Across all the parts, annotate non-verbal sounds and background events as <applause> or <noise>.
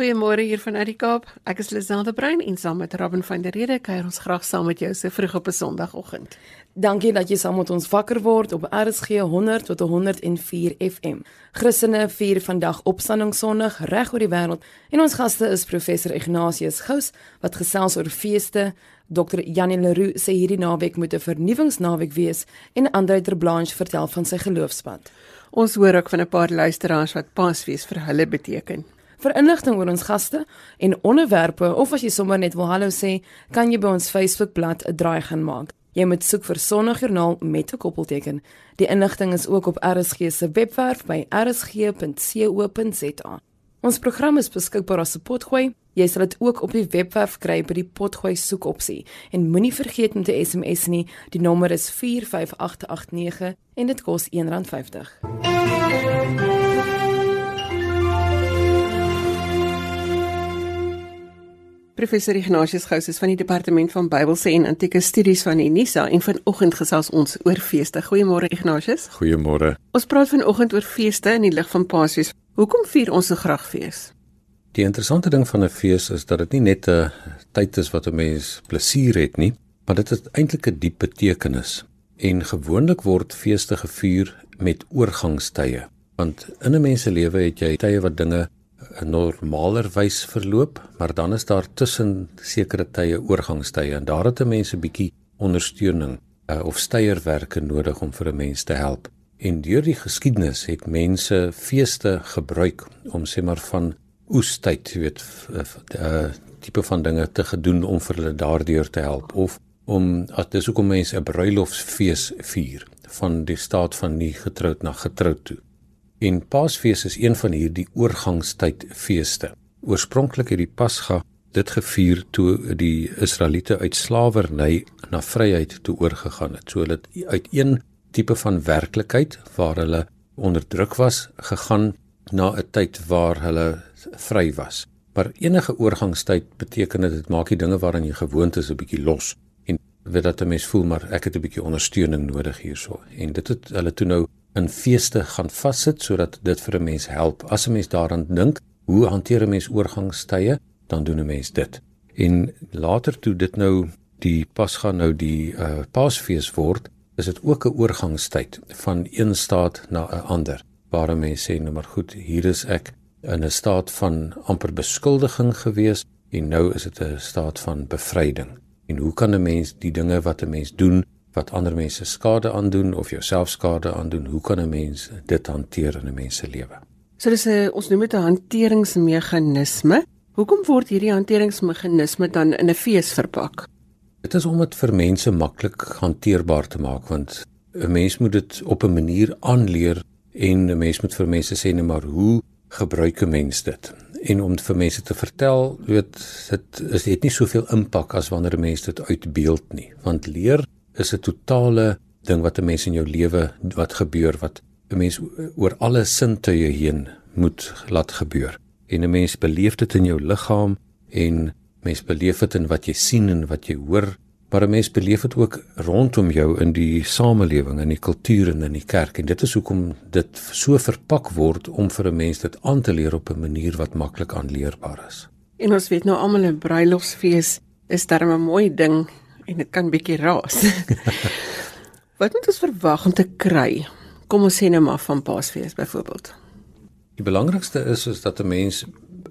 Goeiemôre hier van uit die Kaap. Ek is Liselde Brein en saam met Robin van der Rede kuier ons graag saam met jou so vroeg op 'n Sondagoggend. Dankie dat jy saam met ons wakker word op RSG 100 tot 104 FM. Christene vier vandag Opstanding Sondag reg oor die wêreld en ons gaste is professor Ignatius Gous wat gesels oor feeste. Dr. Janie Leroux sê hierdie naweek moet 'n vernuwingsnaweek wees en Andre Ter Blanche vertel van sy geloofspad. Ons hoor ook van 'n paar luisteraars wat Paasfees vir hulle beteken. Vir inligting oor ons gaste en onderwerpe of as jy sommer net wil hallo sê, kan jy by ons Facebookblad 'n draai gaan maak. Jy moet soek vir Sondagjoernaal met 'n koppelteken. Die inligting is ook op RSG se webwerf by rsg.co.za. Ons program is beskikbaar op Potgooi. Jy sal dit ook op die webwerf kry by die Potgooi soekopsie. En moenie vergeet om te SMS nie. Die nommer is 45889 en dit kos R1.50. Professor Ignatius Gous is van die departement van Bybelse en Antieke Studies van Unisa en vanoggend gesels ons oor feeste. Goeiemôre Ignatius. Goeiemôre. Ons praat vanoggend oor feeste in die lig van Paasfees. Hoekom vier ons so graag fees? Die interessante ding van 'n fees is dat dit nie net 'n tyd is wat 'n mens plesier het nie, maar dit het eintlik 'n diep betekenis. En gewoonlik word feeste gevier met oorgangstye, want in 'n mens se lewe het jy tye wat dinge normalerwys verloop, maar dan is daar tussen sekere tye oorgangstye en daar het 'n mens 'n bietjie ondersteuning uh, of steierwerke nodig om vir 'n mens te help. En deur die geskiedenis het mense feeste gebruik om sê maar van oestyd, jy weet, 'n uh, tipe van dinge te gedoen om vir hulle daardeur te help of om as dis hoekom mense 'n bruilofsfees vier van die staat van nie getroud na getroud toe. En Paasfees is een van hierdie oorgangstyd feeste. Oorspronklik het die Pasga dit gevier toe die Israeliete uit slawerny na vryheid toe oorgegaan het. So hulle het uit een tipe van werklikheid waar hulle onderdruk was gegaan na 'n tyd waar hulle vry was. Maar enige oorgangstyd beteken dit maak die dinge waaraan jy gewoond is 'n bietjie los en weet dat 'n mens voel maar ek het 'n bietjie ondersteuning nodig hierso. En dit het hulle toe nou in feeste gaan vassit sodat dit vir 'n mens help. As 'n mens daaraan dink, hoe hanteer 'n mens oorgangstye, dan doen 'n mens dit. En later toe dit nou die Pasga nou die uh, Paasfees word, is dit ook 'n oorgangstyd van een staat na 'n ander. Waar 'n mens sê nou maar goed, hier is ek in 'n staat van amper beskuldiging gewees en nou is dit 'n staat van bevryding. En hoe kan 'n mens die dinge wat 'n mens doen wat ander mense skade aandoen of jouself skade aandoen, hoe kan 'n mens dit hanteer in 'n mens se lewe? So dis 'n ons noem dit 'n hanteringsmeganisme. Hoekom word hierdie hanteringsmeganisme dan in 'n fees verpak? Dit is om dit vir mense maklik hanteerbaar te maak want 'n mens moet dit op 'n manier aanleer en 'n mens moet vir mense sê net maar hoe gebruik 'n mens dit? En om vir mense te vertel, weet dit is dit nie soveel impak as wanneer 'n mens dit uitbeeld nie, want leer is 'n totale ding wat 'n mens in jou lewe wat gebeur wat 'n mens oor alle sintuie heen moet laat gebeur. En 'n mens beleef dit in jou liggaam en mens beleef dit in wat jy sien en wat jy hoor, maar 'n mens beleef dit ook rondom jou in die samelewing en die kultuur en in die kerk en dit is hoekom dit so verpak word om vir 'n mens dit aan te leer op 'n manier wat maklik aanleerbaar is. En ons weet nou almal 'n bruilofsfees is darem 'n mooi ding en dit kan bietjie raas. <laughs> Wat moet ons verwag om te kry? Kom ons sê nou maar van Paasfees byvoorbeeld. Die belangrikste is is dat 'n mens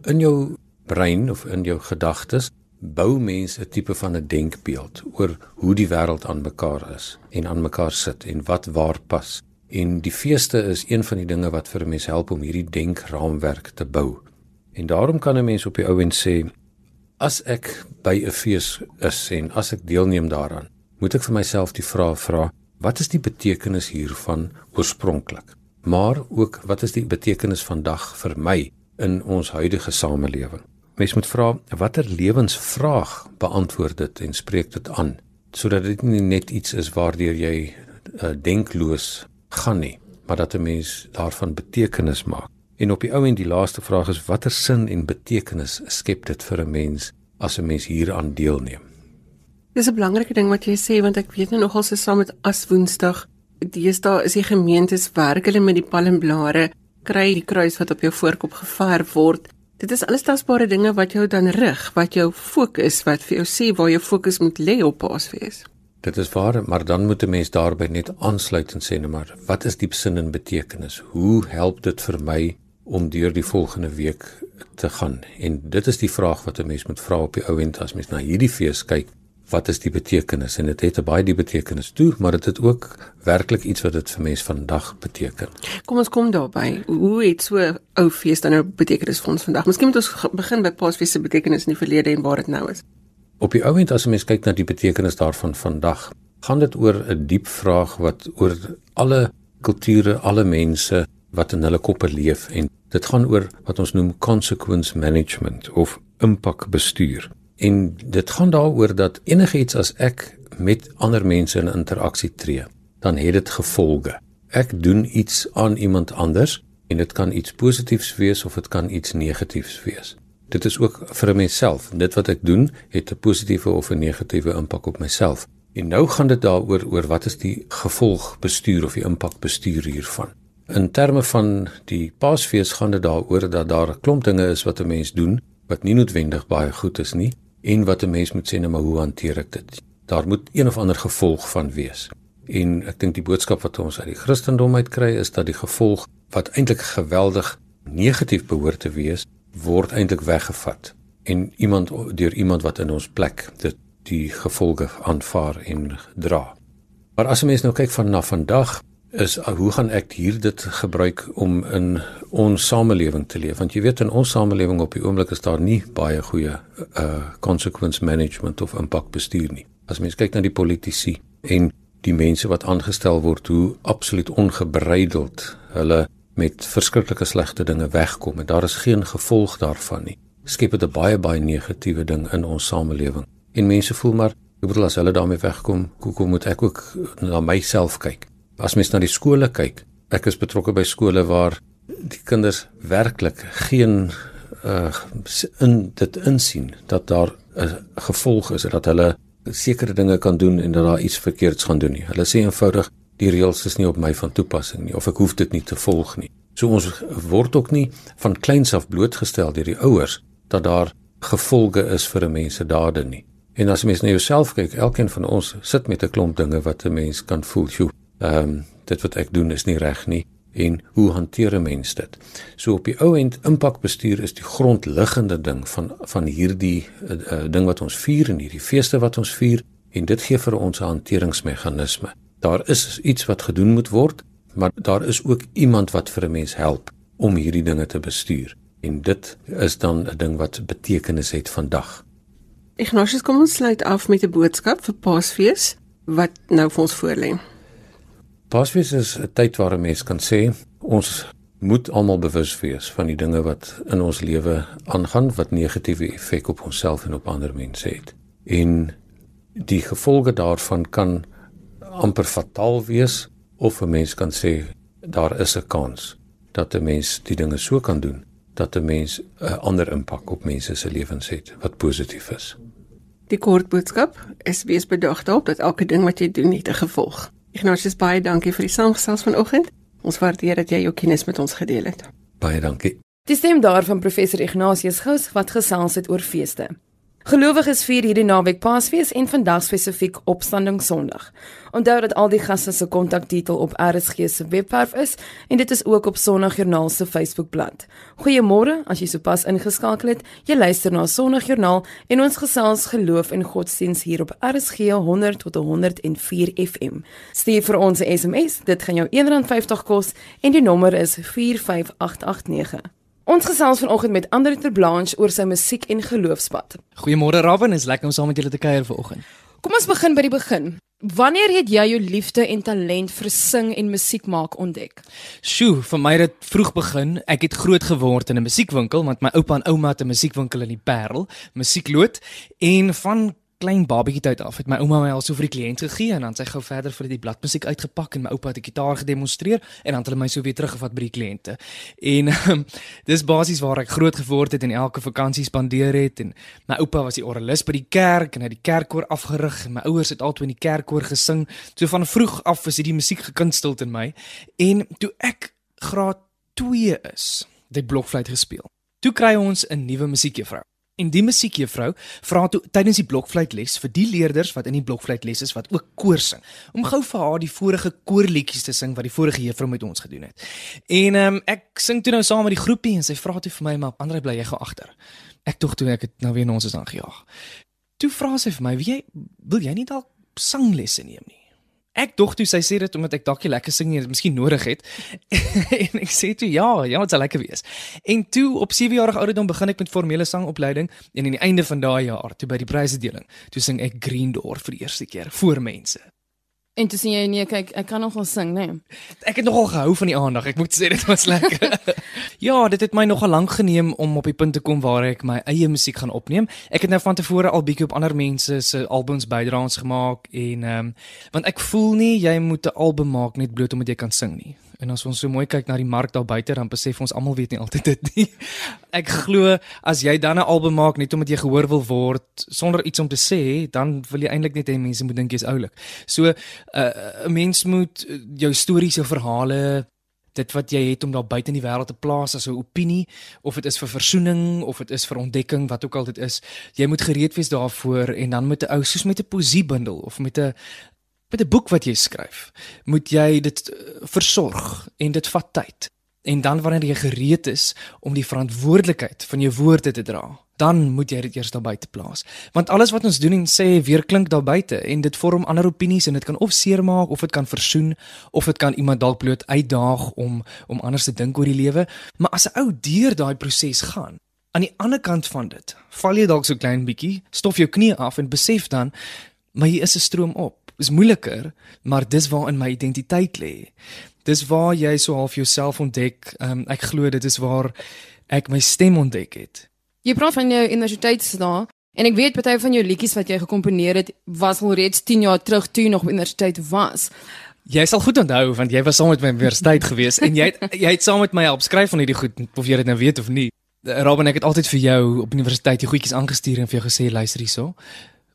in jou brein of in jou gedagtes bou mense 'n tipe van 'n denkbeeld oor hoe die wêreld aan mekaar is en aan mekaar sit en wat waar pas. En die feeste is een van die dinge wat vir 'n mens help om hierdie denkraamwerk te bou. En daarom kan 'n mens op die ou en sê As ek by 'n fees is en as ek deelneem daaraan, moet ek vir myself die vraag vra: Wat is die betekenis hiervan oorspronklik? Maar ook wat is die betekenis vandag vir my in ons huidige samelewing? Mens moet vra watter lewensvraag beantwoord dit en spreek dit aan sodat dit nie net iets is waardeur jy uh, denkloos gaan nie, maar dat 'n mens daarvan betekenis maak. En op die ou en die laaste vraag is watter sin en betekenis skep dit vir 'n mens as 'n mens hieraan deelneem? Dis 'n belangrike ding wat jy sê want ek weet nou nogal se saam met as Woensdag, deesdae is die gemeentes werk hulle met die palmblare, kry die kruis wat op jou voorkop geverf word Dit is alles tasbare dinge wat jou dan rig, wat jou fokus, wat vir jou sê waar jou fokus moet lê op Paasfees. Dit is waar, maar dan moet 'n mens daarby net aansluit en sê net maar, wat is diep sin en betekenis? Hoe help dit vir my om deur die volgende week te gaan? En dit is die vraag wat 'n mens moet vra op die ou end as mens na hierdie fees kyk wat is die betekenis en dit het, het baie die betekenis toe maar dit het ook werklik iets wat dit vir mense vandag beteken. Kom ons kom daarby. Hoe het so ou fees dan nou betekenis vir ons vandag? Miskien moet ons begin by Paasfees se betekenis in die verlede en waar dit nou is. Op die ouend as 'n mens kyk na die betekenis daarvan vandag, gaan dit oor 'n diep vraag wat oor alle kulture, alle mense wat in hulle koppe leef en dit gaan oor wat ons noem consequence management of impakbestuur. En dit gaan daaroor dat enigiets as ek met ander mense in interaksie tree, dan het dit gevolge. Ek doen iets aan iemand anders en dit kan iets positiefs wees of dit kan iets negatiefs wees. Dit is ook vir myself. Dit wat ek doen, het 'n positiewe of 'n negatiewe impak op myself. En nou gaan dit daaroor oor wat is die gevolgbestuur of die impakbestuur hiervan. In terme van die Paasfees gaan dit daaroor dat daar 'n klomp dinge is wat 'n mens doen wat nie noodwendig baie goed is nie en wat 'n mens moet sê nou maar hoe hanteer ek dit? Daar moet een of ander gevolg van wees. En ek dink die boodskap wat ons uit die Christendom uit kry is dat die gevolg wat eintlik geweldig negatief behoort te wees, word eintlik weggevat en iemand deur iemand wat in ons plek dit die gevolge aanvaar en dra. Maar as 'n mens nou kyk van na vandag is hoe gaan ek hier dit gebruik om in ons samelewing te leef? Want jy weet in ons samelewing op die oomblik is daar nie baie goeie uh consequence management of impact bestuur nie. As mens kyk na die politici en die mense wat aangestel word hoe absoluut ongebreideld hulle met verskriklike slegte dinge wegkom en daar is geen gevolg daarvan nie skep dit 'n baie baie negatiewe ding in ons samelewing. En mense voel maar ek bedoel as hulle daarmee wegkom hoekom moet ek ook na myself kyk as mens na die skole kyk, ek is betrokke by skole waar die kinders werklik geen uh in dit insien dat daar 'n gevolg is dat hulle sekere dinge kan doen en dat daar iets verkeerds gaan doen nie. Hulle sê eenvoudig die reëls is nie op my van toepassing nie of ek hoef dit nie te volg nie. So ons word ook nie van kleins af blootgestel deur die ouers dat daar gevolge is vir 'n mens se dade nie. En as mens na jouself kyk, elkeen van ons sit met 'n klomp dinge wat 'n mens kan voel, "Sjoe, ehm um, dit wat ek doen is nie reg nie en hoe hanteer 'n mens dit? So op die ou end impakbestuur is die grondliggende ding van van hierdie uh, uh, ding wat ons vier en hierdie feeste wat ons vier en dit gee vir ons 'n hanteringsmeganisme. Daar is iets wat gedoen moet word, maar daar is ook iemand wat vir 'n mens help om hierdie dinge te bestuur en dit is dan 'n ding wat betekenis het vandag. Ignatius kom ons sluit af met 'n boodskap vir Paasfees wat nou vir ons voorlê. Paasfees is 'n tyd waar 'n mens kan sê ons moet almal bewus wees van die dinge wat in ons lewe aangaan wat negatiewe effek op onsself en op ander mense het. En die gevolge daarvan kan amper fataal wees of 'n mens kan sê daar is 'n kans dat 'n mens die dinge so kan doen dat 'n mens 'n ander impak op mense se lewens het wat positief is. Die kort boodskap is wees bedag daarop dat elke ding wat jy doen het 'n gevolg. Ignatius baie dankie vir die saamgesels vanoggend. Ons waardeer dat jy jou kennis met ons gedeel het. Baie dankie. Dis stem daarvan professor Ignatius Gous wat gesels het oor feeste. Gelowiges vier hierdie naweek Paasfees en vandag spesifiek Opstanding Sondag. Onthou dat al die gaste se kontakdetail op RSG se webwerf is en dit is ook op Sondagjoernaal se Facebookblad. Goeiemôre, as jy sopas ingeskakel het. Jy luister na Sondagjoernaal en ons gesels geloof en godsdiens hier op RSG 100 tot 104 FM. Stuur vir ons 'n SMS, dit gaan jou R1.50 kos en die nommer is 45889. Ons gesels vanoggend met Andre Ter Blanche oor sy musiek en geloofspad. Goeiemôre Raven, is lekker om saam met julle te kuier vanoggend. Kom ons begin by die begin. Wanneer het jy jou liefde en talent vir sing en musiek maak ontdek? Sjoe, vir my het dit vroeg begin. Ek het groot geword in 'n musiekwinkel want my oupa en ouma het 'n musiekwinkel in die Parel, musiekloot, en van klein babatjie tyd af het my ouma my al so vir die kliënt gegee en dan sy gou verder vir die bladmusiek uitgepak en my oupa het die gitaar gedemonstreer en dan het hulle my so weer teruggevat by die kliënte. En um, dis basies waar ek groot geword het en elke vakansie spandeer het en my oupa was die oralis by die kerk en hy het die kerkkoor afgerig en my ouers het altyd in die kerkkoor gesing. So van vroeg af was hierdie musiek gekunsteld in my en toe ek graad 2 is, het ek blokfluit gespeel. Toe kry ons 'n nuwe musiekjuffrou. En die musiekjuffrou vra toe tydens die blokfluitles vir die leerders wat in die blokfluitles is wat ook koor sing, om gou vir haar die vorige koorliedjies te sing wat die vorige juffrou met ons gedoen het. En ehm um, ek sing toe nou saam met die groepie en sy vra toe vir my maar Andre bly jy gou agter. Ek tog toe ek het nou weer na ons is aangejaag. Toe vra sy vir my, "Wie jy wil jy nie dalk sanglesse neem nie?" Ek dog toe sy sê dit omdat ek dalk nie lekker sing nie, miskien nodig het. <laughs> en ek sê toe ja, ja, dit sal lekker wees. En toe op 7 jarige ouderdom begin ek met formele sangopleiding en aan die einde van daai jaar, toe by die prysedeling, toe sing ek Green Door vir die eerste keer voor mense. En toe sien jy nee, kyk, ek kan nogal sing, né? Nee. Ek het nogal gehou van die aandag. Ek moet sê dit was lekker. <laughs> ja, dit het my nogal lank geneem om op die punt te kom waar ek my eie musiek gaan opneem. Ek het nou van tevore al bietjie op ander mense se albums bydraes gemaak en ehm um, want ek voel nie jy moet 'n album maak net bloot omdat jy kan sing nie. En as ons so mooi kyk na die mark daar buite, dan besef ons almal weet nie altyd dit nie. <laughs> Ek glo as jy dan 'n album maak net omdat jy gehoor wil word sonder iets om te sê, dan wil jy eintlik net hê mense moet dink jy's oulik. So uh, 'n mens moet jou stories, jou verhale, dit wat jy het om daar buite in die wêreld te plaas as 'n opinie of dit is vir versoening of dit is vir ontdekking, wat ook al dit is, jy moet gereed wees daarvoor en dan met 'n ou soos met 'n poesiebundel of met 'n met 'n boek wat jy skryf, moet jy dit eh, versorg en dit vat tyd. En dan wanneer jy gereed is om die verantwoordelikheid van jou woorde te dra, dan moet jy dit eers daar buite plaas. Want alles wat ons doen en sê weer klink daar buite en dit vorm ander opinies en dit kan of seermaak of dit kan versoen of dit kan iemand dalk bloot uitdaag om om anders te dink oor die lewe. Maar as 'n ou deur daai proses gaan, aan die ander kant van dit, val jy dalk so klein bietjie, stof jou knie af en besef dan maar hier is 'n stroom op is moeiliker, maar dis waar in my identiteit lê. Dis waar jy so half jouself ontdek. Um, ek glo dit is waar ek my stem ontdek het. Jy praat van jou universiteitsdae en ek weet party van jou liedjies wat jy gekomponeer het was al reeds 10 jaar terug toe jy nog op universiteit was. Jy sal goed onthou want jy was saam met my universiteit gewees en jy het, jy het saam met my help skryf van hierdie goed of jy dit nou weet of nie. Robin ek het altyd vir jou op universiteit die goedjies aangestuur en vir jou gesê luister hierso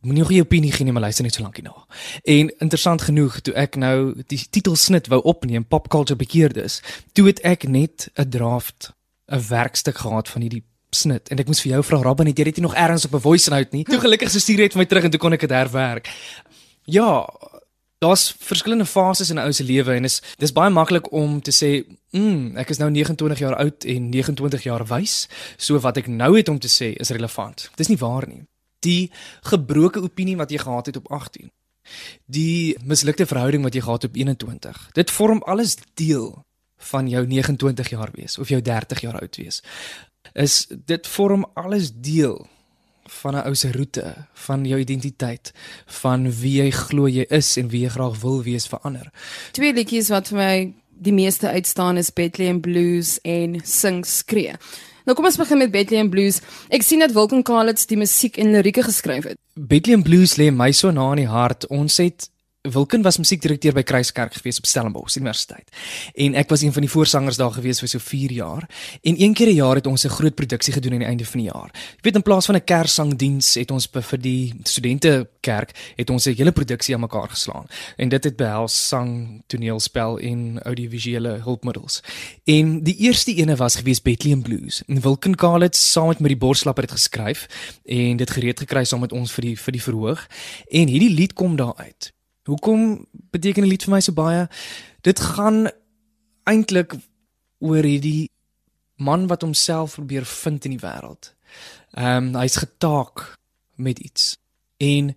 moenie nog 'n opinie gee nie, maar luister net so lank hierna. En interessant genoeg, toe ek nou die titelsnit wou opneem, Pop Culture Bekeerdes, toe het ek net 'n draft, 'n werkstuk gehad van hierdie snit en ek moes vir jou vra Rabban het jy dit nog ergens op 'n voice note nie? Toe gelukkig so stuur dit vir my terug en toe kon ek dit herwerk. Ja, daar's verskillende fases in 'n ou se lewe en is dis baie maklik om te sê, "Mm, ek is nou 29 jaar oud en 29 jaar wys, so wat ek nou het om te sê is relevant." Dis nie waar nie die gebroke opinie wat jy gehad het op 18 die mislukte verhouding wat jy gehad het op 21 dit vorm alles deel van jou 29 jaar wees of jou 30 jaar oud wees. Is dit vorm alles deel van 'n ou se roete van jou identiteit van wie jy glo jy is en wie jy graag wil wees vir ander. Twee liedjies wat vir my die meeste uitstaan is Bethlehem Blues en Sing Skree Nou kom ons begin met Bethlehem Blues. Ek sien dat Wilken Kalitz die musiek en lirieke geskryf het. Bethlehem Blues lê my so na in die hart. Ons het Wilken was musiekdirekteur by Kruiskerk gewees op Stellenbosch Universiteit. En ek was een van die voorsangers daar gewees vir so 4 jaar. En een keer 'n jaar het ons 'n groot produksie gedoen aan die einde van die jaar. Jy weet in plaas van 'n kerssangdiens het ons vir die studente kerk het ons 'n hele produksie aan mekaar geslaan. En dit het behels sang, toneelspel en audiovisuele hulpmiddels. En die eerste ene was gewees Bethlehem Blues. En Wilken Kalitz saam met die borslapper het geskryf en dit gereed gekry saam met ons vir die vir die verhoog. En hierdie lied kom daar uit. Hoekom beteken 'n lied vir my so baie? Dit gaan eintlik oor hierdie man wat homself probeer vind in die wêreld. Ehm um, hy's getaak met iets. En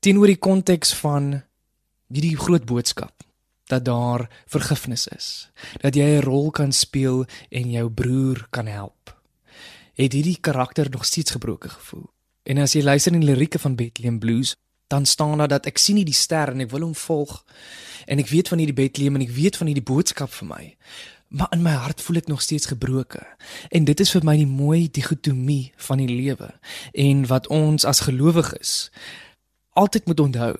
teenoor die konteks van hierdie groot boodskap dat daar vergifnis is, dat jy 'n rol kan speel en jou broer kan help. Het hierdie karakter nog steeds gebroke gevoel. En as jy luister in die lirieke van Bethlehem Blues, dan staan daar dat ek sien nie die ster en ek wil hom volg en ek weet van hierdie Bethlehem en ek weet van hierdie boodskap vir my maar in my hart voel ek nog steeds gebroke en dit is vir my die mooi digotomie van die lewe en wat ons as gelowiges altyd moet onthou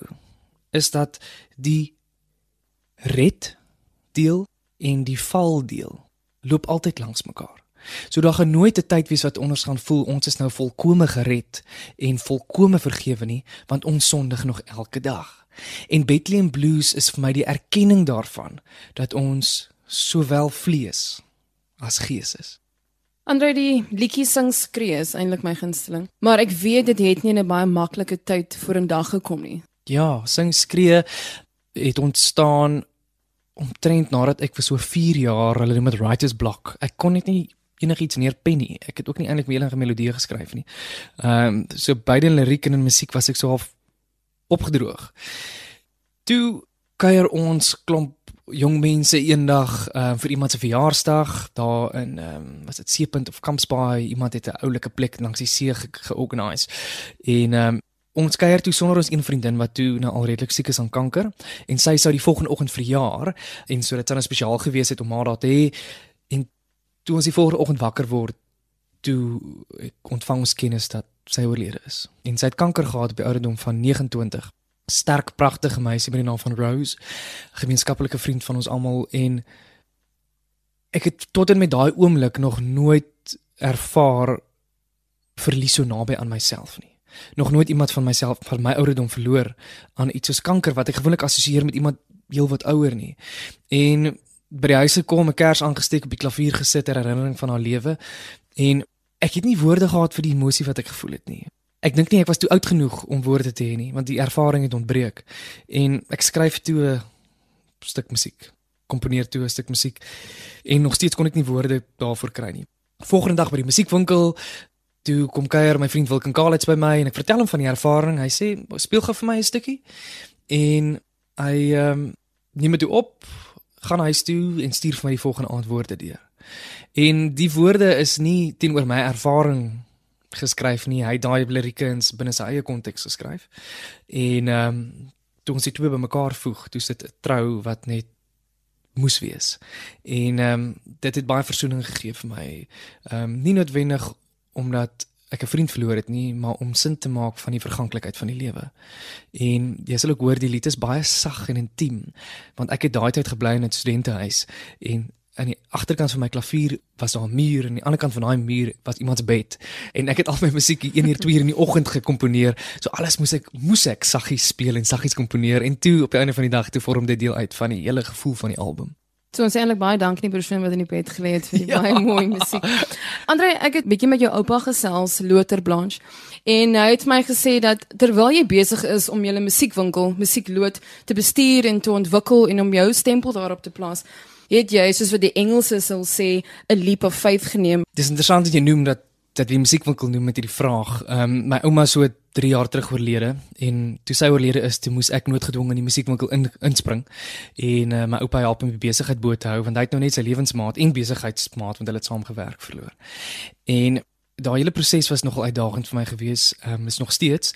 is dat die red deel en die val deel loop altyd langs mekaar So daar gaan nooit 'n tyd wees wat ons gaan voel ons is nou volkome gered en volkome vergewe nie, want ons sondig nog elke dag. En Bethlehem Blues is vir my die erkenning daarvan dat ons sowel vlees as gees is. Andre die liedjie sing skree is eintlik my gunsteling, maar ek weet dit het nie in 'n baie maklike tyd vorendag gekom nie. Ja, sing skree het ontstaan omtrent nadat ek vir so 4 jaar hulle noem dit writers block. Ek kon net nie enigiets neerpen nie. Ek het ook nie eintlik enige melodie geskryf nie. Ehm um, so beide liriek en musiek was ek so half opgedroog. Toe kuier ons klomp jong mense eendag uh, vir iemand se verjaarsdag daar in ehm um, was dit Seepunt of Kampsbaai. Iemand het 'n oulike plek langs die see georganiseer. En ehm um, Ons kuier toe sonder ons een vriendin wat toe nou al redelik siek is aan kanker en sy sou die volgende oggend verjaar en so dit sou 'n spesiaal gewees het om haar daar te hê toe ons die volgende oggend wakker word toe ek ontvang ons kennis dat sy oorlede is. En sy het kanker gehad op die ouderdom van 29 sterk pragtige meisie met die naam van Rose. Gemeenskaplike vriend van ons almal en ek het tot en met daai oomblik nog nooit ervaar verlies so naby aan myself nie. Nog nooit iemand van myself van my ouderdom verloor aan iets soos kanker wat ek gewoonlik assosieer met iemand heel wat ouer nie. En by die huis gekom, 'n kers aangesteek op die klavier gesit ter herinnering van haar lewe en ek het nie woorde gehad vir die emosie wat ek gevoel het nie. Ek dink nie ek was toe oud genoeg om woorde te hê nie, want die ervaring het ontbreek. En ek skryf toe 'n stuk musiek, komponeer toe 'n stuk musiek en nog steeds kon ek nie woorde daarvoor kry nie. Volgende dag by die musiekwinkel toe kom kuier my vriend Wilken Kaalits by my en ek vertel hom van die ervaring. Hy sê speel gou vir my 'n stukkie. En hy ehm um, neem dit op, gaan huis toe en stuur vir my die volgende antwoorde deur. En die woorde is nie teenoor my ervaring geskryf nie. Hy het daai lirieke in binne sy eie konteks geskryf. En ehm um, toe ons dit twee bymekaar voeg, toe sit 'n trou wat net moes wees. En ehm um, dit het baie versoening gegee vir my. Ehm um, nie noodwendig omdat ek 'n vriend verloor het nie, maar om sin te maak van die verganklikheid van die lewe. En jy sal ook hoor die lied is baie sag en intiem, want ek het daai tyd gebly in 'n studentehuis en aan die agterkant van my klavier was daar 'n muur en aan die ander kant van daai muur was iemand se bed en ek het al my musiek 1 uur 2 uur in die oggend gekomponeer. So alles moes ek moes ek saggies speel en saggies komponeer en toe op die einde van die dag toe vorm dit deel uit van die hele gevoel van die album. So ons eintlik baie dankie aan die persoon wat in die bed gelê het vir die <laughs> ja. baie mooi musiek. Andre, ek het bietjie met jou oupa gesels, Loter Blanche, en hy het my gesê dat terwyl jy besig is om jou musiekwinkel, Musiekloot te bestuur en te ontwikkel en om jou stempel daarop te plaas, het jy soos wat die Engelse sal sê, 'n leap of faith geneem. Dis interessant dat jy noem dat dat die musiekwinkel noem met hierdie vraag. Ehm um, my ouma so 3 jaar terug oorlede en toe sy oorlede is, toe moes ek noodgedwonge in die musiekwinkel in, inspring. En uh, my oupa help hom die besigheid bo te hou want hy het nou net sy lewensmaat en besigheidsmaat want hulle het saam gewerk verloor. En daai hele proses was nogal uitdagend vir my gewees. Ehm um, is nog steeds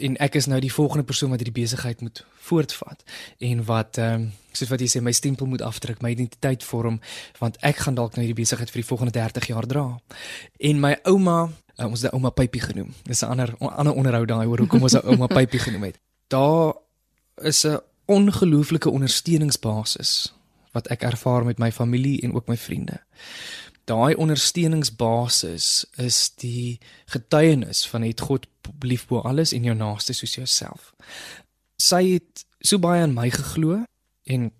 en ek is nou die volgende persoon wat hierdie besigheid moet voortvat en wat ehm um, soos wat jy sê my stempel moet afdruk, my identiteit vorm want ek gaan dalk nou hierdie besigheid vir die volgende 30 jaar dra. En my ouma, uh, ons het ouma Pypie genoem. Dis 'n ander ander onderhoud daai oor hoekom ons ouma Pypie genoem het. Daar is 'n ongelooflike ondersteuningsbasis wat ek ervaar met my familie en ook my vriende daai ondersteuningsbasis is die getuienis van het God lief bo alles en jou naaste soos jouself. Sy het so baie aan my geglo en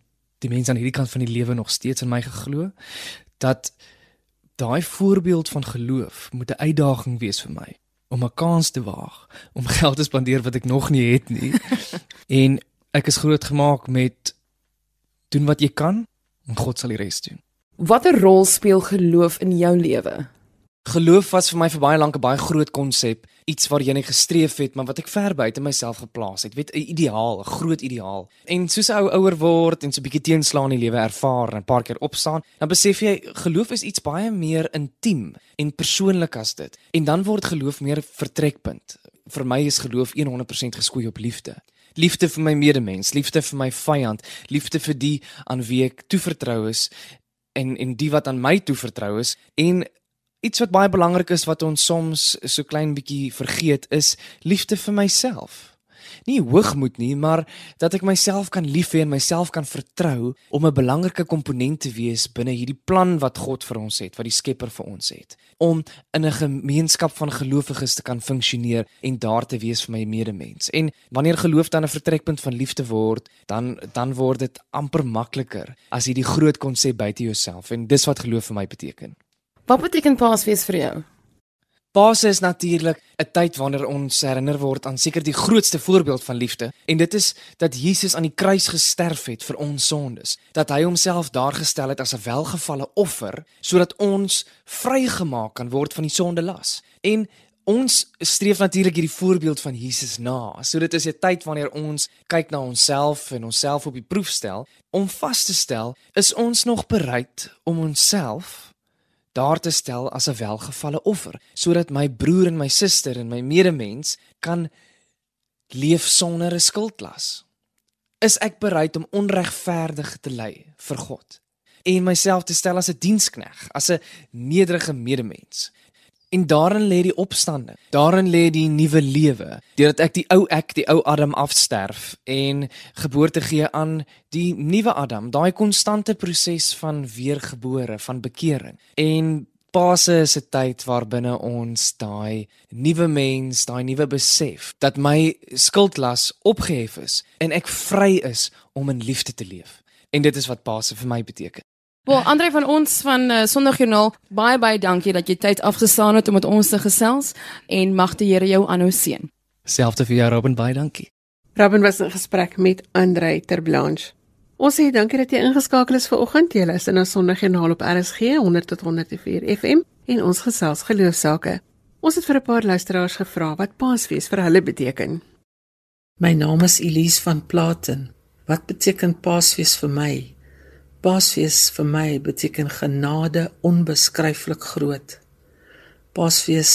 die mense aan hierdie kant van die lewe nog steeds in my geglo dat daai voorbeeld van geloof moet 'n uitdaging wees vir my om 'n kans te waag om <laughs> geld te spandeer wat ek nog nie het nie. <laughs> en ek is grootgemaak met doen wat jy kan en God sal die res doen. Watter rol speel geloof in jou lewe? Geloof was vir my vir baie lank 'n baie groot konsep, iets waarheen ek gestreef het, maar wat ek ver buite myself geplaas het. Weet 'n ideaal, 'n groot ideaal. En soos ou ouer word en so 'n bietjie teenslaan in die lewe ervaar en 'n paar keer opstaan, dan besef jy geloof is iets baie meer intiem en persoonlik as dit. En dan word geloof meer 'n vertrekpunt. Vir my is geloof 100% geskoei op liefde. Liefde vir my medemens, liefde vir my vyand, liefde vir die aan wie ek toevertrou is en en die wat aan my toe vertrou is en iets wat baie belangrik is wat ons soms so klein bietjie vergeet is liefde vir myself. Nie hoogmoed nie, maar dat ek myself kan lief hê en myself kan vertrou om 'n belangrike komponent te wees binne hierdie plan wat God vir ons het, wat die Skepper vir ons het, om in 'n gemeenskap van gelowiges te kan funksioneer en daar te wees vir my medemens. En wanneer geloof dan 'n vertrekpunt van liefde word, dan dan word dit amper makliker as jy die groot konsep buite jouself en dis wat geloof vir my beteken. Wat beteken Paasfees vir jou? Paas is natuurlik 'n tyd wanneer ons herinner word aan seker die grootste voorbeeld van liefde en dit is dat Jesus aan die kruis gesterf het vir ons sondes dat hy homself daar gestel het as 'n welgevalle offer sodat ons vrygemaak kan word van die sondelas en ons streef natuurlik hierdie voorbeeld van Jesus na. So dit is 'n tyd wanneer ons kyk na onsself en onsself op die proef stel om vas te stel is ons nog bereid om onsself daar te stel as 'n welgevalle offer sodat my broer en my suster en my medemens kan leef sonder 'n skuldlas. Is ek bereid om onregverdig te ly vir God en myself te stel as 'n dienskneg, as 'n nederige medemens? En daarin lê die opstanding. Daarin lê die nuwe lewe, deurdat ek die ou ek, die ou Adam afsterf en geboorte gee aan die nuwe Adam, daai konstante proses van weergebore, van bekering. En Paase is 'n tyd waarbinne ons daai nuwe mens, daai nuwe besef dat my skuldlas opgehef is en ek vry is om in liefde te leef. En dit is wat Paase vir my beteken. Wel, Andre van ons van uh, Sondagjoernaal, baie baie dankie dat jy tyd afgestaan het om met ons te gesels en mag die Here jou aanhou seën. Selfs vir jou Robin, baie dankie. Robin was in gesprek met Andre Terblanche. Ons sê dankie dat jy ingeskakel is vir oggend. Jy luister na Sondagjoernaal op RSG 100 tot 104 FM en ons gesels geloofsake. Ons het vir 'n paar luisteraars gevra wat Paasfees vir hulle beteken. My naam is Elise van Platen. Wat beteken Paasfees vir my? Paasfees vir my beteken genade onbeskryflik groot. Paasfees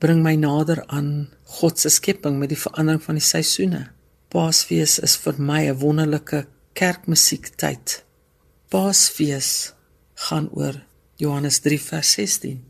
bring my nader aan God se skepping met die verandering van die seisoene. Paasfees is vir my 'n wonderlike kerkmusiektyd. Paasfees gaan oor Johannes 3 vers 16.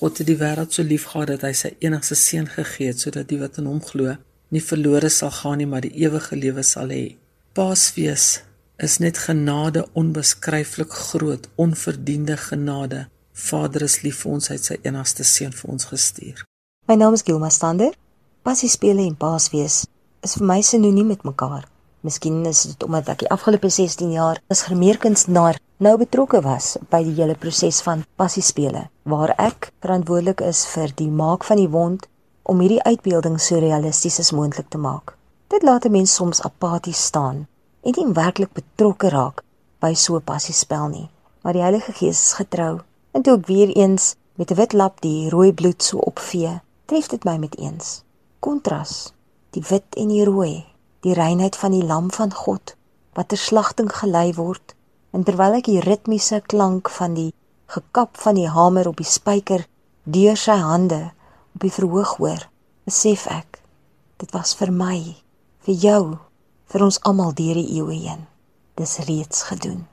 God het die wêreld so lief gehad dat hy sy enigste seun gegee het sodat die wat in hom glo nie verlore sal gaan nie, maar die ewige lewe sal hê. Paasfees is net genade onbeskryflik groot, onverdiende genade. Vader is lief vir ons, hy het sy enigste seun vir ons gestuur. My naam is Gilma Stander. Passiespele en Paasfees is vir my sinoniem met mekaar. Miskien is dit omdat ek die afgelope 16 jaar as gemeerkunstenaar nou betrokke was by die hele proses van passiespele waar ek verantwoordelik is vir die maak van die wond om hierdie uitbeelding so realisties as moontlik te maak. Dit laat 'n mens soms apaties staan en nie werklik betrokke raak by so 'n passiespel nie. Maar die Heilige Gees is getrou en toe ek weer eens met 'n wit lap die rooi bloed so opvee, tref dit my met eens. Kontras, die wit en die rooi, die reinheid van die lam van God wat ter slagting gelei word en terwyl ek die ritmiese klank van die gekap van die hamer op die spyker deur sy hande op die verhoog hoor, besef ek dit was vir my, vir jou vir ons almal deur die eeue heen. Dis reeds gedoen.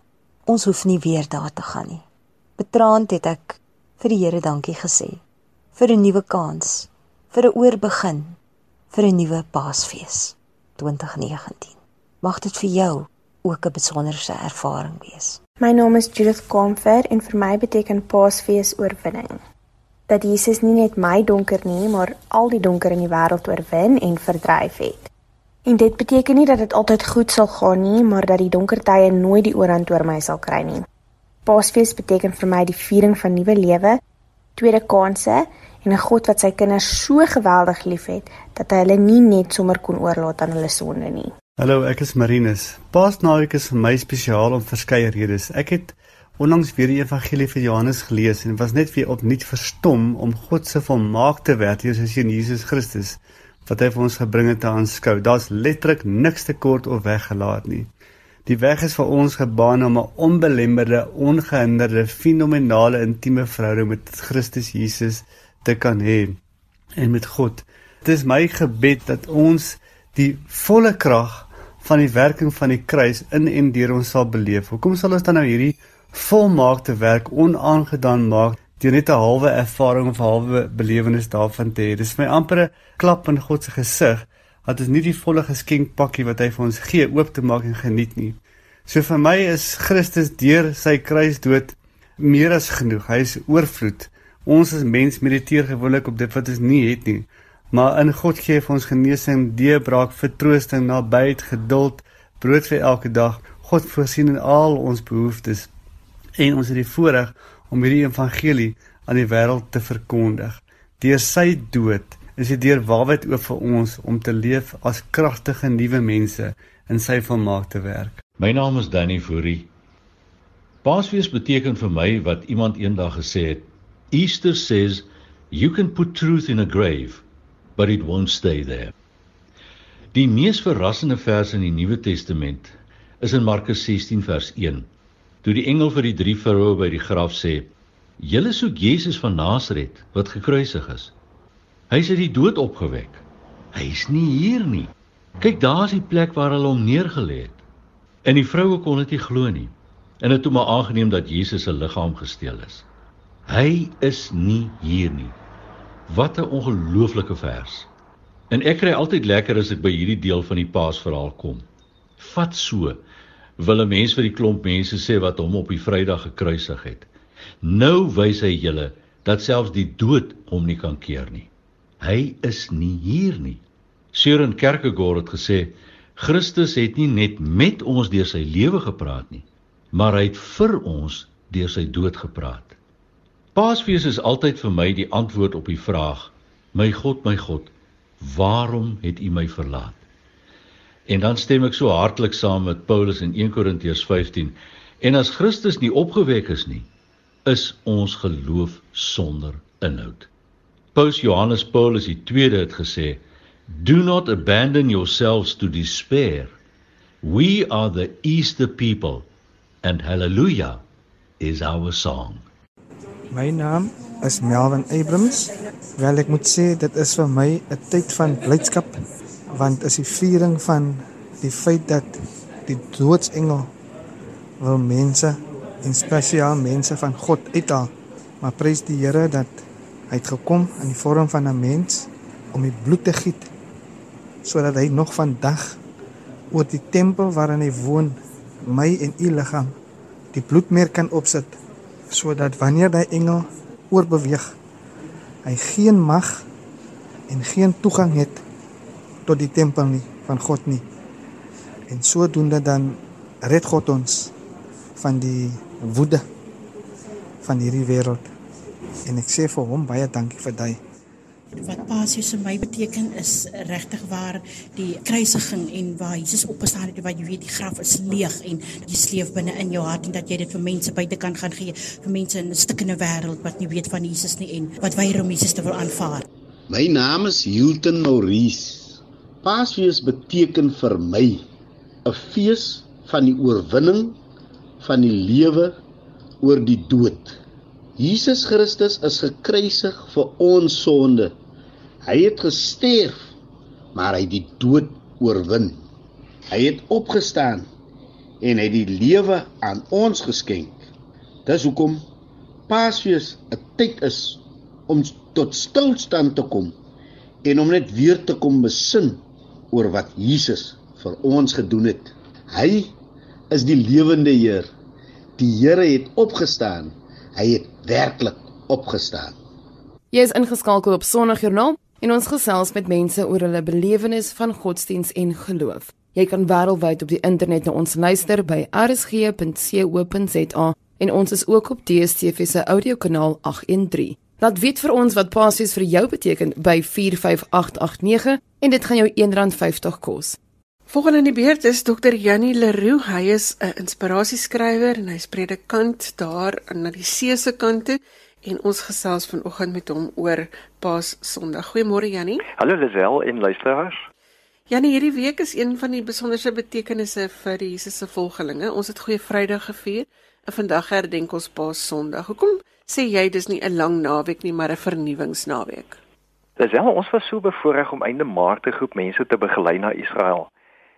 Ons hoef nie weer daar te gaan nie. Betraand het ek vir die Here dankie gesê vir 'n nuwe kans, vir 'n oorbegin, vir 'n nuwe Paasfees 2019. Mag dit vir jou ook 'n besonderse ervaring wees. My naam is Judith Comfer en vir my beteken Paasfees oorwinning. Dat Jesus nie net my donker nie, maar al die donker in die wêreld oorwin en verdryf het. En dit beteken nie dat dit altyd goed sal gaan nie, maar dat die donker tye nooit die oorhand oor my sal kry nie. Paasfees beteken vir my die viering van nuwe lewe, tweede kansse en 'n God wat sy kinders so geweldig liefhet dat hy hulle nie net sommer kon oorlaat aan hulle sonde nie. Hallo, ek is Marinus. Paasnaweek is vir my spesiaal om verskeie redes. Ek het onlangs weer die evangelie van Johannes gelees en was net weer opnuut verstom om God se volmaakte werk deur sy seun Jesus Christus wat hy vir ons gebring het te aanskou. Daar's letterlik niks te kort of weggelaat nie. Die weg is vir ons gebaan om 'n onbelemmerde, ongehinderde, fenominale intieme verhouding met Christus Jesus te kan hê en met God. Dit is my gebed dat ons die volle krag van die werking van die kruis in en deur ons sal beleef. Hoekom sal ons dan nou hierdie volmaakte werk onaangedaan maak deur net 'n halwe ervaring of halwe belewenis daarvan te hê. Dis vir my amper 'n klap in God se gesig dat ons nie die volle geskenkpakkie wat hy vir ons gee oop te maak en geniet nie. So vir my is Christus deur sy kruisdood meer as genoeg. Hy is oorvloed. Ons as mens mediteer gewoonlik op dit wat ons nie het nie. Maar in God gee hy ons genesing, deurbraak, vertroosting, nabyheid, geduld, brood vir elke dag. God voorsien in al ons behoeftes en ons het die voorreg om hierdie evangelie aan die wêreld te verkondig. Deur sy dood is die deur waarheid oop vir ons om te leef as kragtige nuwe mense in sy volmaakte werk. My naam is Danny Fourie. Paasfees beteken vir my wat iemand eendag gesê het. Easter says you can put truth in a grave, but it won't stay there. Die mees verrassende vers in die Nuwe Testament is in Markus 16 vers 1. Toe die engel vir die drie vroue by die graf sê: "Julle soek Jesus van Nasaret wat gekruisig is. Hy is uit die dood opgewek. Hy is nie hier nie. Kyk, daar is die plek waar hulle hom neergelê het." En die vroue kon dit nie glo nie en het toe maar aangeneem dat Jesus se liggaam gesteel is. Hy is nie hier nie. Wat 'n ongelooflike vers. En ek kry altyd lekker as ek by hierdie deel van die Paasverhaal kom. Vat so wil 'n mens vir die klomp mense sê wat hom op die Vrydag gekruisig het. Nou wys hy julle dat selfs die dood hom nie kan keer nie. Hy is nie hier nie. Søren Kierkegaard het gesê Christus het nie net met ons deur sy lewe gepraat nie, maar hy het vir ons deur sy dood gepraat. Paasfees is altyd vir my die antwoord op die vraag: My God, my God, waarom het U my verlaat? En dan stem ek so hartlik saam met Paulus in 1 Korintiërs 15. En as Christus nie opgewek is nie, is ons geloof sonder inhoud. Paus Johannes Paulus tweede het gesê: Do not abandon yourselves to despair. We are the Easter people and hallelujah is our song. My naam is Melvin Abrams. Wel ek moet sê dit is vir my 'n tyd van blydskap want is die viering van die feit dat die doodsengel wil mense en spesiaal mense van God uithaal. Maar prys die Here dat hy het gekom in die vorm van 'n mens om die bloed te giet sodat hy nog vandag oor die tempel waarin hy woon my en u liggaam die bloedmerk kan opsit sodat wanneer daai engel oorbeweeg hy geen mag en geen toegang het tot die tempel nie van God nie en sodoende dan red God ons van die woede van hierdie wêreld en ek sê vir hom baie dankie vir daai wat Paasies vir my beteken is regtig waar die kruisiging en waar Jesus opgestaan het waar jy weet die graf is leeg en jy sleef binne in jou hart en dat jy dit vir mense buitekant gaan gee vir mense in 'n stukkende wêreld wat nie weet van Jesus nie en wat weier om Jesus te wil aanvaar. My naam is Hilton Maurice. Paasfees beteken vir my 'n fees van die oorwinning van die lewe oor die dood. Jesus Christus is gekruisig vir ons sonde. Hy het gesterf, maar hy het die dood oorwin. Hy het opgestaan en hy het die lewe aan ons geskenk. Dis hoekom Paasfees 'n tyd is om tot stilstand te kom en om net weer te kom besin oor wat Jesus vir ons gedoen het. Hy is die lewende Heer. Die Here het opgestaan hy het werklik opgestaan. Jy is ingeskakel op Sondagjoernaal en ons gesels met mense oor hulle belewenis van godsdiens en geloof. Jy kan wêreldwyd op die internet na ons luister by rsg.co.za en ons is ook op DStv se audiokanaal 813. Laat weet vir ons wat Paasies vir jou beteken by 45889 en dit gaan jou R1.50 kos. Volgende in die beurt is Dr. Jannie Leroux. Hy is 'n inspirasieskrywer en hy's predikant daar aan die see se kant toe en ons gesels vanoggend met hom oor Paas Sondag. Goeiemôre Jannie. Hallo Lisel en luisteraars. Jannie, hierdie week is een van die besonderse betekenisse vir Jesus se volgelinge. Ons het Goeie Vrydag gevier en vandag herdenk ons Paas Sondag. Hoekom sê jy dis nie 'n lang naweek nie, maar 'n vernuwingsnaweek? Lisel, ons was so bevoorreg om einde Maart 'n groep mense te begelei na Israel.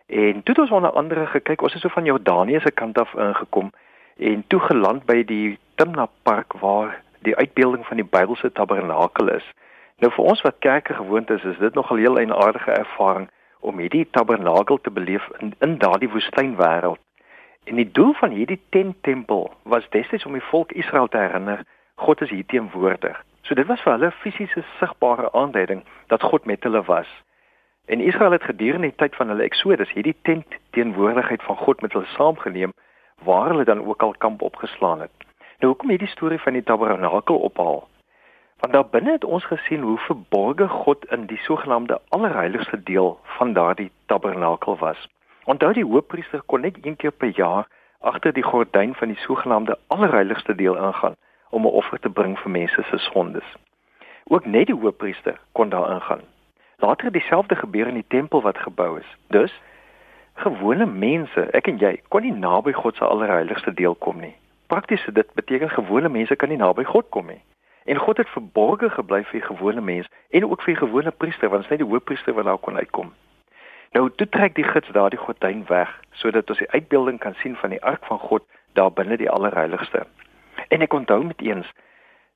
En toe het ons onder andere gekyk, ons het so van Jordanië se kant af ingekom en toe geland by die Timna Park waar die uitbeelding van die Bybelse tabernakel is. Nou vir ons wat kerke gewoond is, is dit nogal 'n heel eienaardige ervaring om hierdie tabernakel te beleef in, in daardie woestynwêreld. En die doel van hierdie tenttempel was destyds om die volk Israel te herinner God is hier teenwoordig. So dit was vir hulle fisiese sigbare aanduiding dat God met hulle was. En Israel het gedurende die tyd van hulle Eksodus hierdie tent teenwoordigheid van God met hulle saamgeneem waar hulle dan ook al kamp opgeslaan het. Nou hoekom hierdie storie van die tabernakel ophaal? Want daar binne het ons gesien hoe verborge God in die sogenaamde allerheiligste deel van daardie tabernakel was. Onthou die hoofpriester kon net een keer per jaar agter die gordyn van die sogenaamde allerheiligste deel ingaan om 'n offer te bring vir mense se sondes. Ook net die hoofpriester kon daar ingaan. Later het dieselfde gebeur in die tempel wat gebou is. Dus gewone mense, ek en jy, kon nie naby God se allerheiligste deel kom nie. Prakties dit beteken gewone mense kan nie naby God kom nie. En God het verborge gebly vir die gewone mens en ook vir die gewone priester want dit is net die hoofpriester wat daar kon uitkom. Nou toe trek die gids daardie gordyn weg sodat ons die uitbeelding kan sien van die ark van God daar binne die allerheiligste. En ek onthou met eens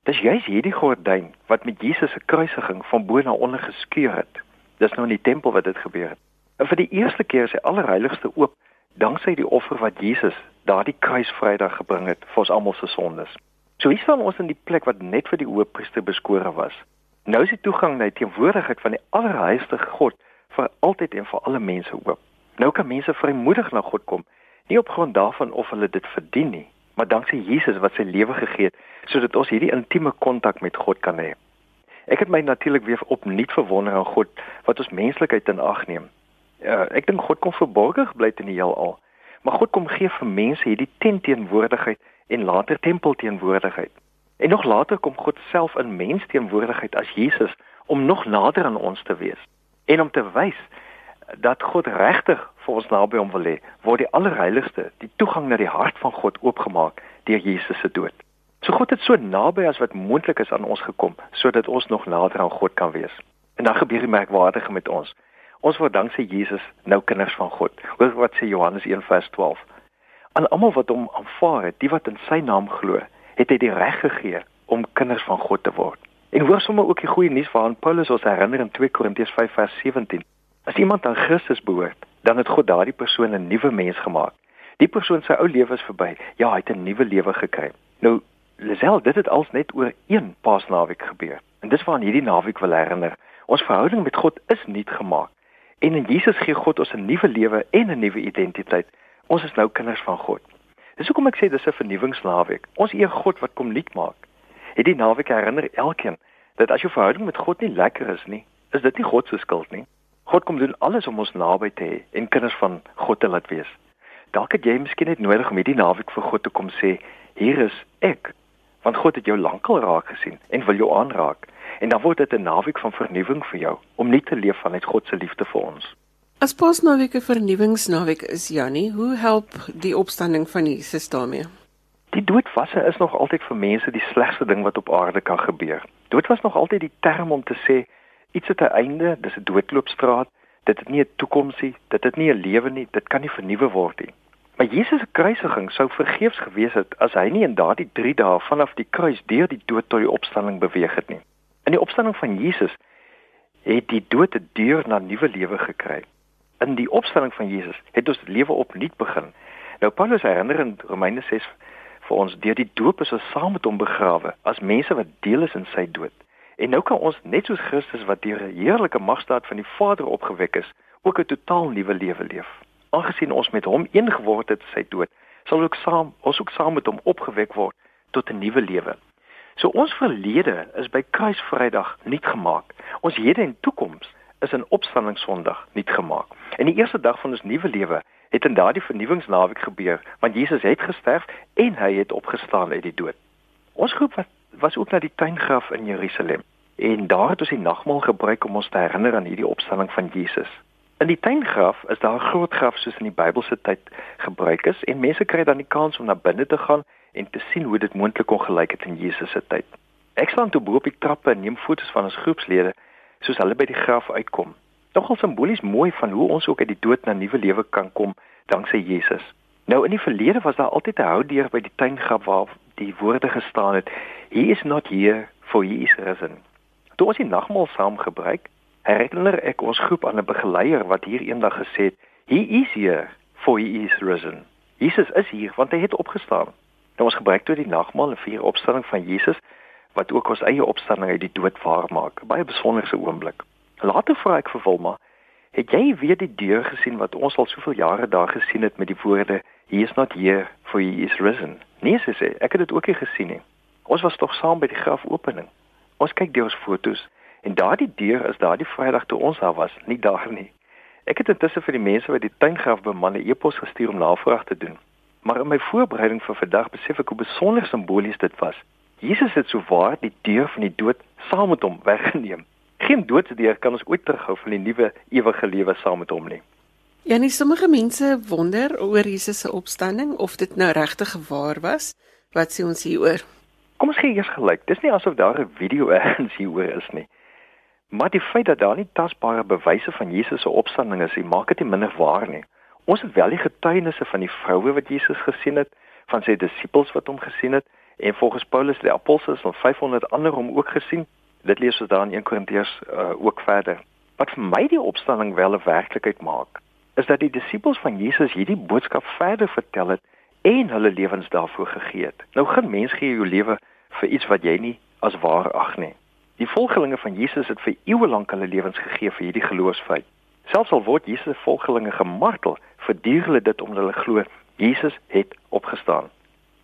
dis juis hierdie gordyn wat met Jesus se kruisiging van bo na onder geskeur het. Dis nou in die tempel wat dit gebeur het. En vir die eerste keer is hy allerheiligste oop danksy die offer wat Jesus daardie kruisvrydag gebring het vir ons almal se sondes. So hier staan ons in die plek wat net vir die hoofpriester beskore was. Nou is die toegang na die teenwoordigheid van die allerheiligste God vir altyd en vir alle mense oop. Nou kan mense vrymoedig na God kom, nie op grond daarvan of hulle dit verdien nie, maar danksy Jesus wat sy lewe gegee het sodat ons hierdie intieme kontak met God kan hê. Ek het my natuurlik weer opnuut verwonder aan God wat ons menslikheid in ag neem. Uh, ek dink God kom verborge gebly in die heelal, maar God kom gee vir mense hierdie tenteenwoordigheid en later tempelteenwoordigheid. En nog later kom God self in mensteenwoordigheid as Jesus om nog nader aan ons te wees en om te wys dat God regtig vir ons naby hom wil hê, word die allerheiligste, die toegang na die hart van God oopgemaak deur Jesus se dood. So God het so naby as wat moontlik is aan ons gekom sodat ons nog nader aan God kan wees. En dan gebeur die merkwaardige met ons. Ons word danksy Jesus nou kinders van God. Hoor wat sê Johannes 1:12 aan almal wat hom aanvaar het, die wat in sy naam glo, het hy die reg gegee om kinders van God te word. En hoor sommer ook die goeie nuus waaraan Paulus ons herinner in 2 Korintiërs 5:17. As iemand aan Christus behoort, dan het God daardie persoon 'n nuwe mens gemaak. Die persoon se ou lewe is verby. Ja, hy het 'n nuwe lewe gekry. Nou, Lisel, dit het als net oor een Paasnaweek gebeur. En dis waaraan hierdie naweek wil herinner. Ons verhouding met God is nuut gemaak. En in Jesus gee God ons 'n nuwe lewe en 'n nuwe identiteit. Ons is nou kinders van God. Dis hoekom ek sê dis 'n vernuwingsnaweek. Ons eer God wat kom nuut maak. Het die naweek herinner elkeen dat as jou verhouding met God nie lekker is nie, is dit nie God se skuld nie. God kom doen alles om ons naby te hê en kinders van God te laat wees. Dalk het jy miskien net nodig om hierdie naweek vir God te kom sê, hier is ek. Want God het jou lankal raak gesien en wil jou aanraak. En dan word dit 'n naweek van vernuwing vir jou om nie te leef vanuit God se liefde vir ons. As Paasnaweek 'n vernuwingsnaweek is, Jannie, hoe help die opstanding van Jesus daarmee? Die doodwasse is nog altyd vir mense die slegste ding wat op aarde kan gebeur. Dood was nog altyd die term om te sê iets het 'n einde, dis 'n doodloopstraat, dit het nie 'n toekoms nie, dit het nie 'n lewe nie, dit kan nie vernuwe word nie. Maar Jesus se kruisiging sou vergeefs gewees het as hy nie in daardie 3 dae vanaf die kruis deur die dood tot die opstanding beweeg het nie. In die opstanding van Jesus het die dood 'n deur na nuwe lewe gekry in die opstanding van Jesus het ons lewe opnuut begin. Nou Paulus herinner in Romeine 6 vir ons deur die doop is ons saam met hom begrawe as mense wat deel is in sy dood. En nou kan ons net soos Christus wat deur 'n heerlike magstaat van die Vader opgewek is, ook 'n totaal nuwe lewe leef. Aangesien ons met hom een geword het in sy dood, sal ook saam ons ook saam met hom opgewek word tot 'n nuwe lewe. So ons verlede is by Kruisvrydag nuut gemaak. Ons hede en toekoms is in opstanding Sondag nuut gemaak. En die eerste dag van ons nuwe lewe het in daardie vernuwingsnaweek gebeur, want Jesus het gesterf en hy het opgestaan uit die dood. Ons groep was, was ook na die tuingraf in Jerusalem en daar het ons die nagmaal gebruik om ons te herinner aan hierdie opstanding van Jesus. In die tuingraf is daar 'n groot graf soos in die Bybelse tyd gebruik is en mense kry dan die kans om na binne te gaan en te sien hoe dit moontlik kon gelyk het in Jesus se tyd. Ek staan toe bo op die trappe en neem foto's van ons groepslede soos hulle by die graf uitkom. Nogal simbolies mooi van hoe ons ook uit die dood na nuwe lewe kan kom danksy Jesus. Nou in die verlede was daar altyd 'n houdeur by die tuingraf waar die woorde gestaan het: He is not here for he is risen. Toe ons die nagmaal saam gebruik, herinner ek ons groep aan 'n begeleier wat hier eendag gesê het: He is here for he is risen. Jesus is hier want hy het opgestaan. Nou ons gebruik toe die nagmaal en vier opstanding van Jesus wat ook ons eie opstanding uit die dood waar maak. Baie besonderse oomblik. Later vra ek vir Wilma, het jy weer die deur gesien wat ons al soveel jare daar gesien het met die woorde He is not here for he is risen? Nee, sy sê, ek het dit ook nie gesien nie. Ons was tog saam by die grafopening. Ons kyk deur ons fotos en daardie deur is daardie Vrydag toe ons daar was, nie daar nie. Ek het intussen vir die mense wat die tuingraf beman 'n e-pos gestuur om navraag te doen. Maar in my voorbereiding vir vandag besef ek hoe besonder simbolies dit was. Jesus het souwaar die deur van die dood saam met hom weggeneem. Geen doodsdeur kan ons ooit terughou van die nuwe ewige lewe saam met hom nie. Ja, nie sommige mense wonder oor Jesus se opstanding of dit nou regtig waar was. Wat sê ons hieroor? Kom ons gee eers gelyk. Dis nie asof daar 'n video <laughs> eens hieroor is nie. Maar die feit dat daar nie tasbare bewyse van Jesus se opstanding is, maak dit nie minder waar nie. Ons het wel die getuienisse van die vroue wat Jesus gesien het, van sy disippels wat hom gesien het en volgens Paulus die apostels en 500 ander hom ook gesien. Dit lees ons daar in 1 Korintiërs uh, ook verder. Wat vir my die opstanding wel 'n werklikheid maak, is dat die disippels van Jesus hierdie boodskap verder vertel het en hulle lewens daarvoor gegee het. Nou geen mens gee jou lewe vir iets wat jy nie as waar ag nie. Die volgelinge van Jesus het vir eeue lank hulle lewens gegee vir hierdie geloofsfeit. Selfs al word Jesus se volgelinge gemartel, verduur hulle dit omdat hulle glo Jesus het opgestaan.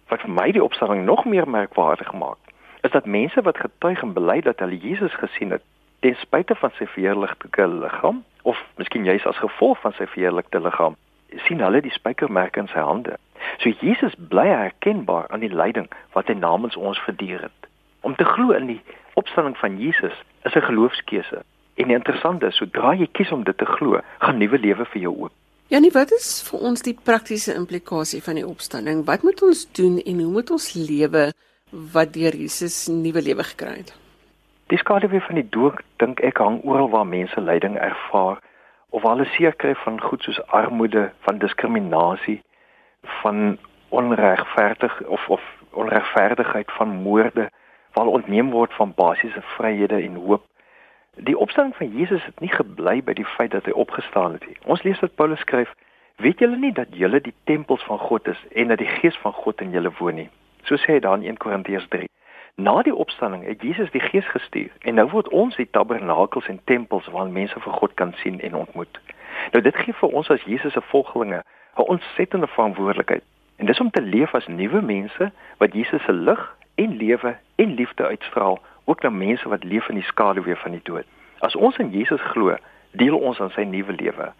Wat vir my die opstanding nog meer merkwaardig maak, is dat mense wat getuig en bely dat hulle Jesus gesien het, ten spyte van sy verheerlikte liggaam of miskien juis as gevolg van sy verheerlikte liggaam, sien hulle die spykermerke in sy hande. So Jesus bly herkenbaar aan die lyding wat hy namens ons verduur het. Om te glo in die opstanding van Jesus is 'n geloofskeuse. En interessant is, sodra jy kies om dit te glo, gaan nuwe lewe vir jou oop. Janie, wat is vir ons die praktiese implikasie van die opstanding? Wat moet ons doen en hoe moet ons lewe wat deur Jesus nuwe lewe gekry het? Die skaduwee van die dood dink ek hang oral waar mense lyding ervaar of hulle seer kry van goed soos armoede, van diskriminasie, van onregverdig of of onregverdigheid van moorde waar ontneem word van basiese vryhede en hoop. Die opstanding van Jesus het nie gebly by die feit dat hy opgestaan het nie. Ons lees dat Paulus skryf: "Weet julle nie dat julle die tempels van God is en dat die Gees van God in julle woon nie?" So sê hy dan in 1 Korintiërs 3. Na die opstanding het Jesus die Gees gestuur en nou word ons die tabernakels en tempels waar mense vir God kan sien en ontmoet. Nou dit gee vir ons as Jesus se volgelinge 'n ontsettende verantwoordelikheid. En dis om te leef as nuwe mense wat Jesus se lig en lewe en liefde uitstraal ook na mense wat leef in die skaduwee van die dood. As ons in Jesus glo, deel ons aan sy nuwe lewe.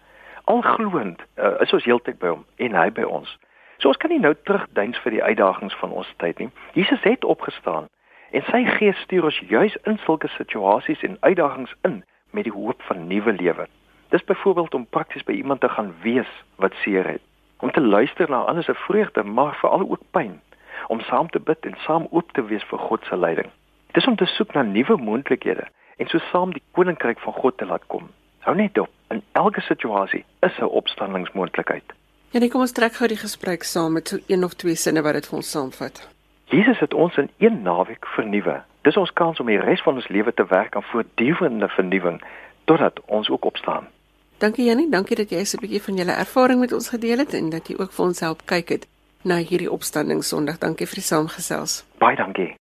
Al gloend uh, is ons heeltyd by hom en hy by ons. So ons kan nie nou terugduins vir die uitdagings van ons tyd nie. Jesus het opgestaan en sy gees stuur ons juis in sulke situasies en uitdagings in met die hoop van nuwe lewe. Dis byvoorbeeld om prakties by iemand te gaan wees wat seer het, om te luister na ander se vreugde, maar veral ook pyn om saam te bid en saam oop te wees vir God se leiding. Dis om te soek na nuwe moontlikhede en so saam die koninkryk van God te laat kom. Hou net op, in elke situasie is 'n opstandingsmoontlikheid. Ja, nee, kom ons trek gou die gesprek saam met so een of twee sinne wat dit vir ons saamvat. Jesus het ons in een naweek vernuwe. Dis ons kans om die res van ons lewe te werk aan voortdurende vernuwing totdat ons ook opstaan. Dankie Jannie, dankie dat jy so 'n bietjie van julle ervaring met ons gedeel het en dat jy ook vir ons help kyk het na hierdie opstanding Sondag. Dankie vir die saamgesels. Baie dankie.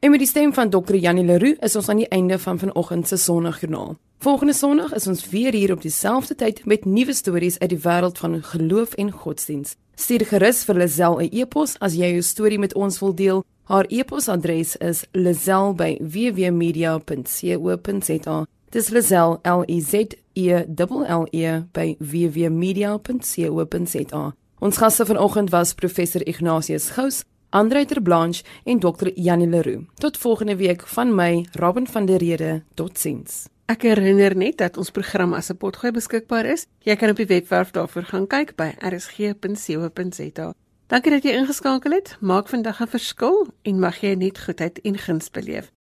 En met die stem van Dr. Janie Leroux is ons aan die einde van vanoggend se Sondagjoernaal. Volgende Sondag is ons weer hier op dieselfde tyd met nuwe stories uit die wêreld van geloof en godsdiens. Stuur gerus vir Lazel 'n e-pos as jy jou storie met ons wil deel. Haar e-posadres is lazel@wwmedia.co.za. Dis Lazel L E Z E L L E by wwmedia.co.za. Ons gaste vanoggend was professor Ignatius Gous, Andre Terblanche en dokter Janie Leroux. Tot volgende week van my, Robin van der Rede. Totsiens. Ek herinner net dat ons program as 'n potgooi beskikbaar is. Jy kan op die webwerf daarvoor gaan kyk by rsg.co.za. Dankie dat jy ingeskakel het. Maak vandag 'n verskil en mag jy net goedheid en guns beleef.